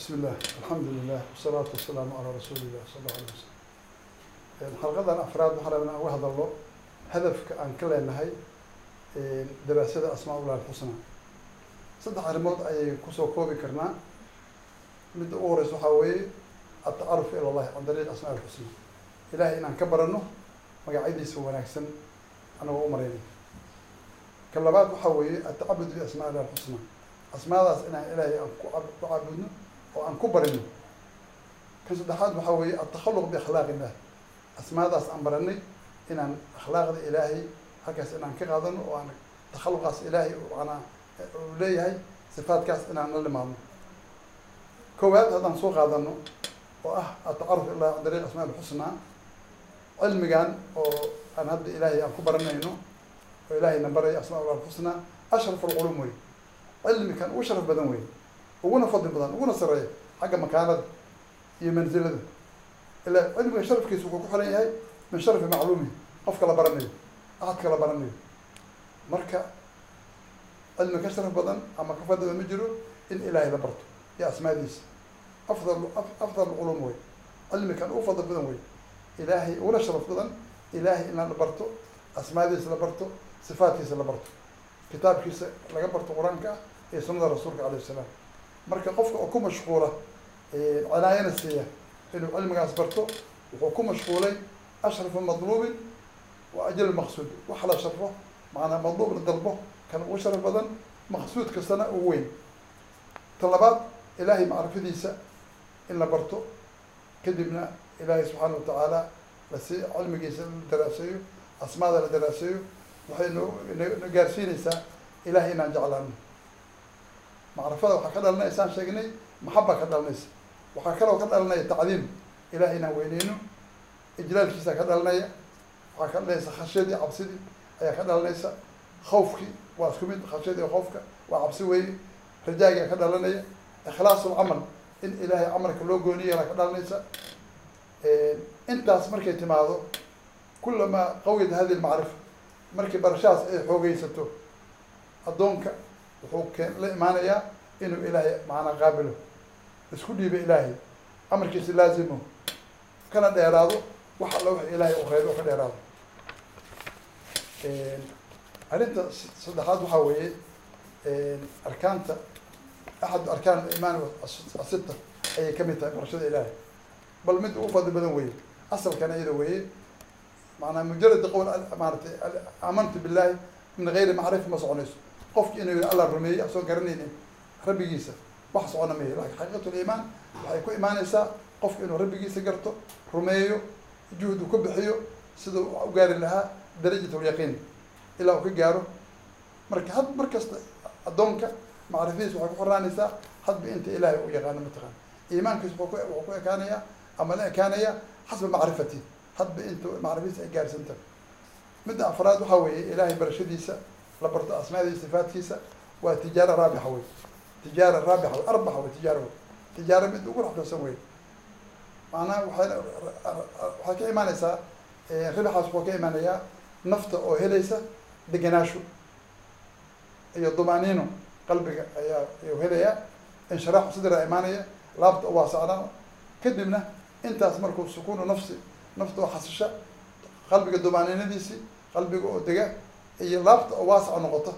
bismillah alxamdulilah wasalaatu wasalaamu calaa rasuulillah sala alla alay wasalam xalqadan afraad waxaan rabaa aan uga hadalno hadafka aan ka leenahay daraasada asmaa ullah alxusna saddex arrimood ayay ku soo koobi karnaa. Midda ugu horeysa waxaa weeye atacaruf ilallahi can dariiq asmaa alxusna ilahay inaan ka barano magacyadiisa wanaagsan anagoo u marayno ka labaad waxaa weeye atacabud bi asmaa illah alxusna asmaadaas inaan ilaahay aan ku ku caabudno oo aan ku barino kan saddexaad waxaa weeye atakhaluq biakhlaaq illah asmaadaas aan baranay inaan akhlaaqda ilaahay halkaas inaan ka qaadano oo aan takhaluqaas ilaahay manaa uu leeyahay sifaadkaas inaan la limaadno. Koowaad haddaan soo qaadano oo ah atacaruf ilah can dariiq asmaa alxusnaa cilmigan oo aan hadda ilaahay aan ku baranayno oo ilaahayna barayo asmaa ullah alxusnaa ashraf alculum wey cilmikan ugu sharaf badan wey uguna fadli badan uguna sareeya xagga makaanada iyo mansilada ilaa cilmiga sharafkiisa wuxuu ku xiran yahay min sharafi macluumihi qofka la baranayo axadka la baranayo. Marka cilmi ka sharaf badan ama ka fadli badan ma jiro in ilaahay la barto iyo asmaadiisa. Afdal afdal culum wey cilmikan ugu fadli badan wey ilaahay uguna sharaf badan ilaahay in la barto asmaadiisa la barto sifaadkiisa la barto. Kitaabkiisa laga barto qur'aanka ah iyo sunnada rasuulka alayh salaam marka qofka oo ku mashquula cinaayana siiya inuu cilmigaas barto wuxuu ku mashquulay ashrafu madluubin wa ajal maqsuud. Wax la sharfo macanaa madluub la dalbo kan ugu sharaf badan maqsuud kastana ugu weyn. Ta labaad ilaahay macrifadiisa in la barto. Kadibna ilaahay subxaana wa tacaala lasi cilmigiisa la daraaseeyo asmaada la daraaseeyo. Waxay na gaarsiinaysaa ilahay inaan jeclaano macrifada waxaa ka dhalanaya saan sheegnay maxaba ka dhalanaysa waxaa kaloo ka dhalanaya tacdiim. Ilahay inaan weyneyno ijlaalkiisa ka dhalanaya waxaa ka dhalanaysa khashyadii cabsidii ayaa ka dhalanaysa khawfkii waa isku mid khashyadii khawfka waa cabsi weeye. Rajaagaa ka dhalanaya ikhlaasulcamal in ilaahay camalka loo gooniyala ka dhalanaysa intaas markay timaado kulamaa qawiyat hadi lmacrifa markii barashahaas ay xoogeysato addoonka wuxuu la imaanayaa inuu ilaahay macnaa qaabilo. Isku dhiiba ilaahay. Amarkiisa laazimo. Kana dheeraado wax alla wax ilaahay u reebo ka dheeraado. Arrinta saddexaad waxaa weeye arkaanta axad arkaan imaan asita ayay ka mid tahay barashada ilaahay. Bal mid ugu fadli badan weye asalkana iyada weeye maanaa mujarad qowl maaratay aamantu billahi min gayri macrifa ma soconayso qofki inuu yihi allah rumeeyey asoo garanaynin rabbigiisa. Wax socona mayo laakiin xaqiiqatu liimaan waxay ku imaanaysaa qofku inuu rabbigiisa garto rumeeyo juhdu ku bixiyo siduu u gaari lahaa darajat lyaqiin ilaa uu ka gaaro. Marka had mar kasta addoonka macrifadiisa waxay ku xornaanaysaa hadba inta ilaahay u yaqaano mataqaan iimaankiisa wuxuu ku ekaanayaa ama la ekaanayaa xasba macrifati. Hadba inta macrifadiisa ay gaarsanta midda afraad waxaa weeye ilaahay barashadiisa la barto asmaadiisa sifaadkiisa waa tijaara raabixa wey tijaara raabixa wey arbaxa wey tijaara wey tijaara mid ugu raxsansan wey macnaha waxay waxay ka imaanaysaa ribaxaas wuxuu ka imaanayaa nafta oo helaysa deganaasho iyo dumaaniino qalbiga ayaa ayuu helayaa. Inshiraaxu sidira imaanaya laabta oo waasacnaa kadibna intaas markuu sukuunu nafsi nafta oo xasisha qalbiga dumaaniinadiisii qalbiga oo dega iyo laabta oo waasaca noqota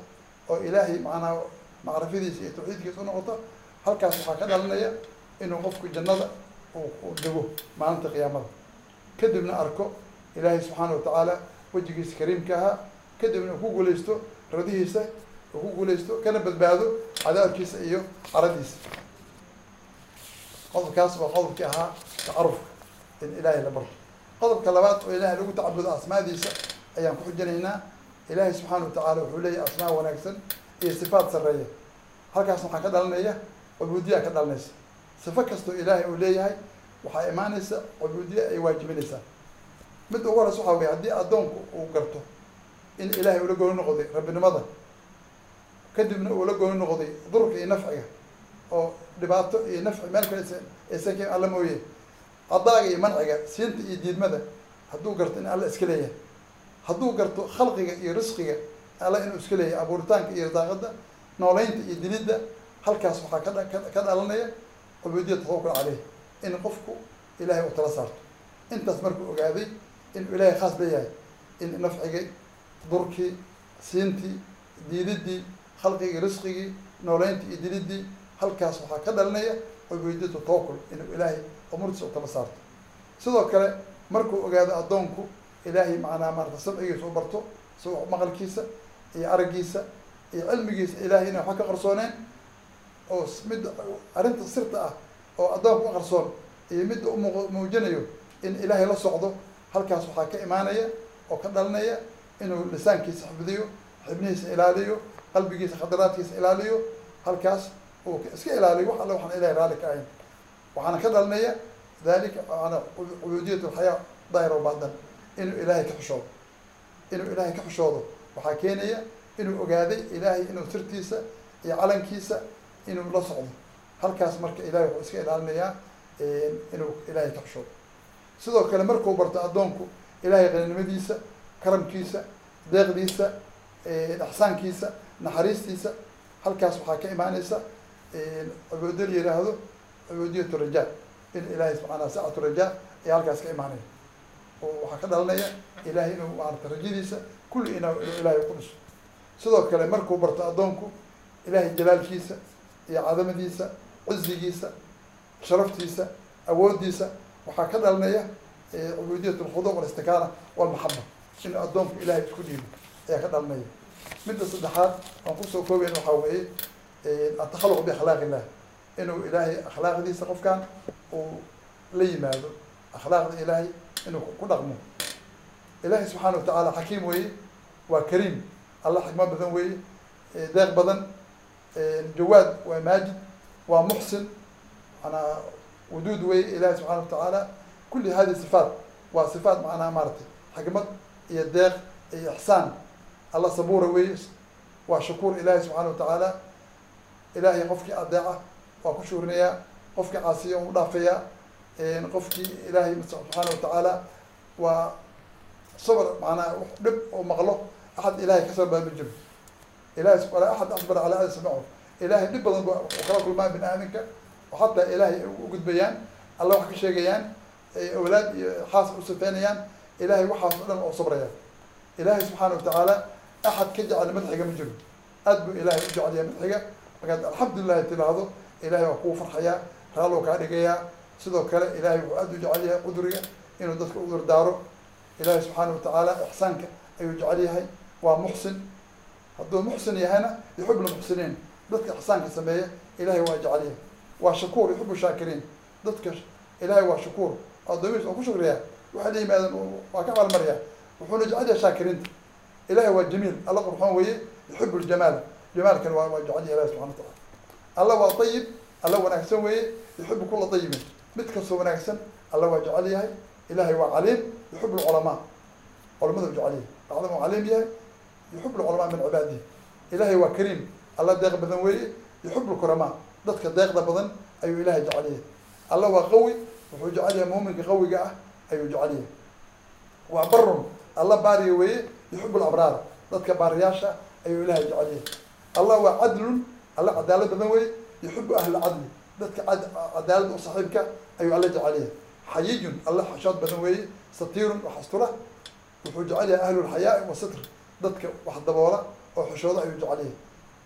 oo ilaahay macnaa macrifadiisa iyo tawxiidkiisa u noqota halkaas waxaa ka dhalanaya inuu qofku jannada uu dego maalinta qiyaamada. Kadibna arko ilaahay subxaana watacaala wejigiisa kariimka ahaa kadibna uu ku guulaysto radihiisa uu ku guulaysto kana badbaado cadaabkiisa iyo caradiisa. Qodobkaas waa qodobkii ahaa tacarufka in ilaahay la barto. Qodobka labaad oo ilaahay lagu tacabudo asmaadiisa ayaan ku xujinaynaa ilaahay subxaana watacaala wuxuu leeyahay asmaa wanaagsan iyo sifaad sarreeya. Halkaas waxaa ka dhalanaya cubuudiya ka dhalanaysa. Sifo kastoo ilaahay uu leeyahay waxaa imaanaysa cubuudiya ay waajibinaysaa midda ugu horeysa waxaa weye haddii addoonku uu garto in ilaahay ula gooni noqday rabbinimada kadibna uu la gooni noqday durka iyo nafciga oo dhibaato iyo nafci meel kale aysan ka alla mooye cadaaga iyo manciga siinta iyo diidmada hadduu garto in alla iska leeyahay hadduu garto khalqiga iyo risqiga alla inuu iska leeyahay abuuritaanka iyo risaaqada nooleynta iyo dilidda halkaas waxaa ka ka dhalanaya cubuudiyat tawakkul caleyh in qofku ilahay uu tala saarto. Intaas markuu ogaaday inuu ilaahay khaas leeyahay in nafcigii durkii siintii diididii khalqigii risqigii nooleyntii iyo dilidii halkaas waxaa ka dhalinaya cubuudiyatu tawakkul inuu ilaahay umurtiisa u tala saarto. Sidoo kale markuu ogaado addoonku ilaahay macnaa maarata samcigiisa u barto isagoo maqalkiisa iyo araggiisa iyo cilmigiisa ilaahay inay waxba ka qarsooneen oo midda arrinta sirta ah oo addoonka u qarsoon iyo midda u muuq muujinayo in ilaahay la socdo halkaas waxaa ka imaanaya oo ka dhalinaya inuu lisaankiisa xifdiyo xibnihiisa ilaaliyo qalbigiisa khadaraadkiisa ilaaliyo halkaas uu iska ilaaliyo wax alle waxaan ilahay raalli ka ahayn. Waxaana ka dhalinaya dalika ana cubuudiyat alxayaa daahir o baatan inuu ilaahay ka xishoodo inuu ilaahay ka xishoodo waxaa keenaya inuu ogaaday ilaahay inuu sirtiisa iyo calankiisa inuu la socdo. Halkaas marka ilahay wuxuu iska ilaalinayaa inuu ilaahay ka xishoodo sidoo kale markuu barto addoonku ilaahay qaninimadiisa karamkiisa deeqdiisa ixsaankiisa naxariistiisa halkaas waxaa ka imaaneysa cubuudo la yihaahdo cubuudiyatu rajaa in ilaahay subxaana sacatu rajaa ayaa halkaas ka imaanaya oo waxaa ka dhalanaya ilahay inuu maarata rajadiisa kulli ina inuu ilaahay ku dhiso. Sidoo kale markuu barto addoonku ilaahay jalaalkiisa iyo cadamadiisa cizigiisa sharaftiisa awooddiisa waxaa ka dhalanaya cubuudiyat alkhuduuc walistikaana walmaxaba inuu addoonku ilaahay isku dhiibo ayaa ka dhalanaya midda saddexaad aan ku soo koobayn waxaa weeye atakhaluq biakhlaaq illah inuu ilaahay akhlaaqdiisa qofkan uu la yimaado akhlaaqda ilaahay inuu ku dhaqmo. Ilaahay subxaana watacaala xakiim weeye waa kariim. Allah xikmo badan weeye deeq badan jawaad waa maajid waa muxsin. Manaa wuduud weeye ilahi subxana watacaala kulli hadi sifaat waa sifaat macnaha maaratay xikmad iyo deeq iyo ixsaan. Alla sabuura weeye waa shakuur ilahi subxaana watacaala ilaahay qofkii adeeca waa ku shuurinayaa qofkii caasiya u dhaafaya qofkii ilaahay subxaana watacaala waa sabr macnaa dhib oo maqlo axad ilahay ka sababa ma jiro. Ilahay walaa axad asbar calaa adi samaco ilahay dhib badan ba kala kulmaa bini aadamka oo xataa ilaahay u gudbayaan alla wax ka sheegayaan awlaad iyo xaas u safeynayaan ilahay waxaas o dhan oo sabraya ilahay subxaana watacaala axad ka jecel madxiga ma jiro. Aad buu ilahay u jeceliya madxiga. Markaad alxamdulilahi tiraahdo ilahay waa kuu farxayaa raal oo kaa dhigayaa sidoo kale ilahay wuxuu aad u jecel yahay cuduriga inuu dadka udur daaro ilahay subxaana watacaala ixsaanka ayuu jecel yahay. Waa muxsin. Hadduu muxsin yahayna yuxib lmuxsiniin dadka ixsaanka sameeya ilahay waa jecel yahay. Waa shakuur yuxibu shaakiriin dadka ilahay waa shakuur addoomihiis oo ku shukriyaa. Waxay la yimaadeen waa ka abaalmaryaa wuxuuna jecel yahay shaakiriinta. Ilahay waa jamiil. Alla qurxoon weeye yuxibu ljamaal jamaalkan waa waa jecel yahay ilahi subxana wataala alla waa ayib alla wanaagsan weeye yuxibu kula ayibin mid kastoo wanaagsan alla waa jecel yahay ilahay waa caliim yuxib lculamaa culamadu jecel yahay bacdama caliim yahay yuxib lculamaa min cibaadihi ilahay waa kariim alla deeq badan weeye yuxib lkuramaa dadka deeqda badan ayuu ilahay jecel yahay. Alla waa qawi wuxuu jecel yahay muuminka qawiga ah ayuu jecel yahay. Waa barun alla baariya weeye yuxib labraar dadka baariyaasha ayuu ilahay jecel yahay. Allah waa cadlun alla cadaalad badan weeye yuxibu ahla cadli dadka cadaalad u saaxiibka ayuu alla jecel yahay xayiyun alla xashood badan weeye satiirun wax astura wuxuu jecel yahay ahlulxayaai wa sitr dadka wax daboola oo xishooda ayuu jecel yahay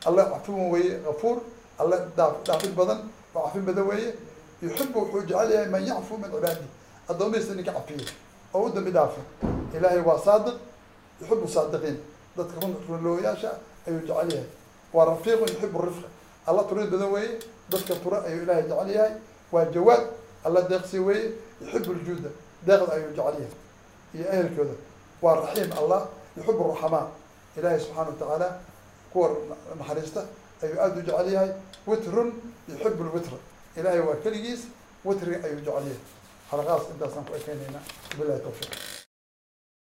alla cafuwan weeye gafuur alla daa dhaafid badan oo cafin badan weeye yuxibu wuxuu jecel yahay man yacfu min cibaadi addoomihiisa ninka cafiya oo u dambi dhaafo ilaahay waa saadiq yuxibu saadiqiin dadka run runlooyaasha ayuu jecel yahay waa rafiiqun yuxibu rifqa alla turid badan weeye dadka tura ayuu ilaahay jecel yahay waa jawaad alla deeqsi weeye yuxibu ljuuda deeqda ayuu jecel yahay. Iyo ehelkooda waa raxiim allah yuxibu raxamaa ilaahay subxaana watacaala kuwa naxariista ayuu aada u jecel yahay. Witrun yuxibu lwitra ilaahay waa keligiis witriga ayuu jecel yahay. Xalaqaas intaasaan ku ekeynaynaa bilahi tawfiiq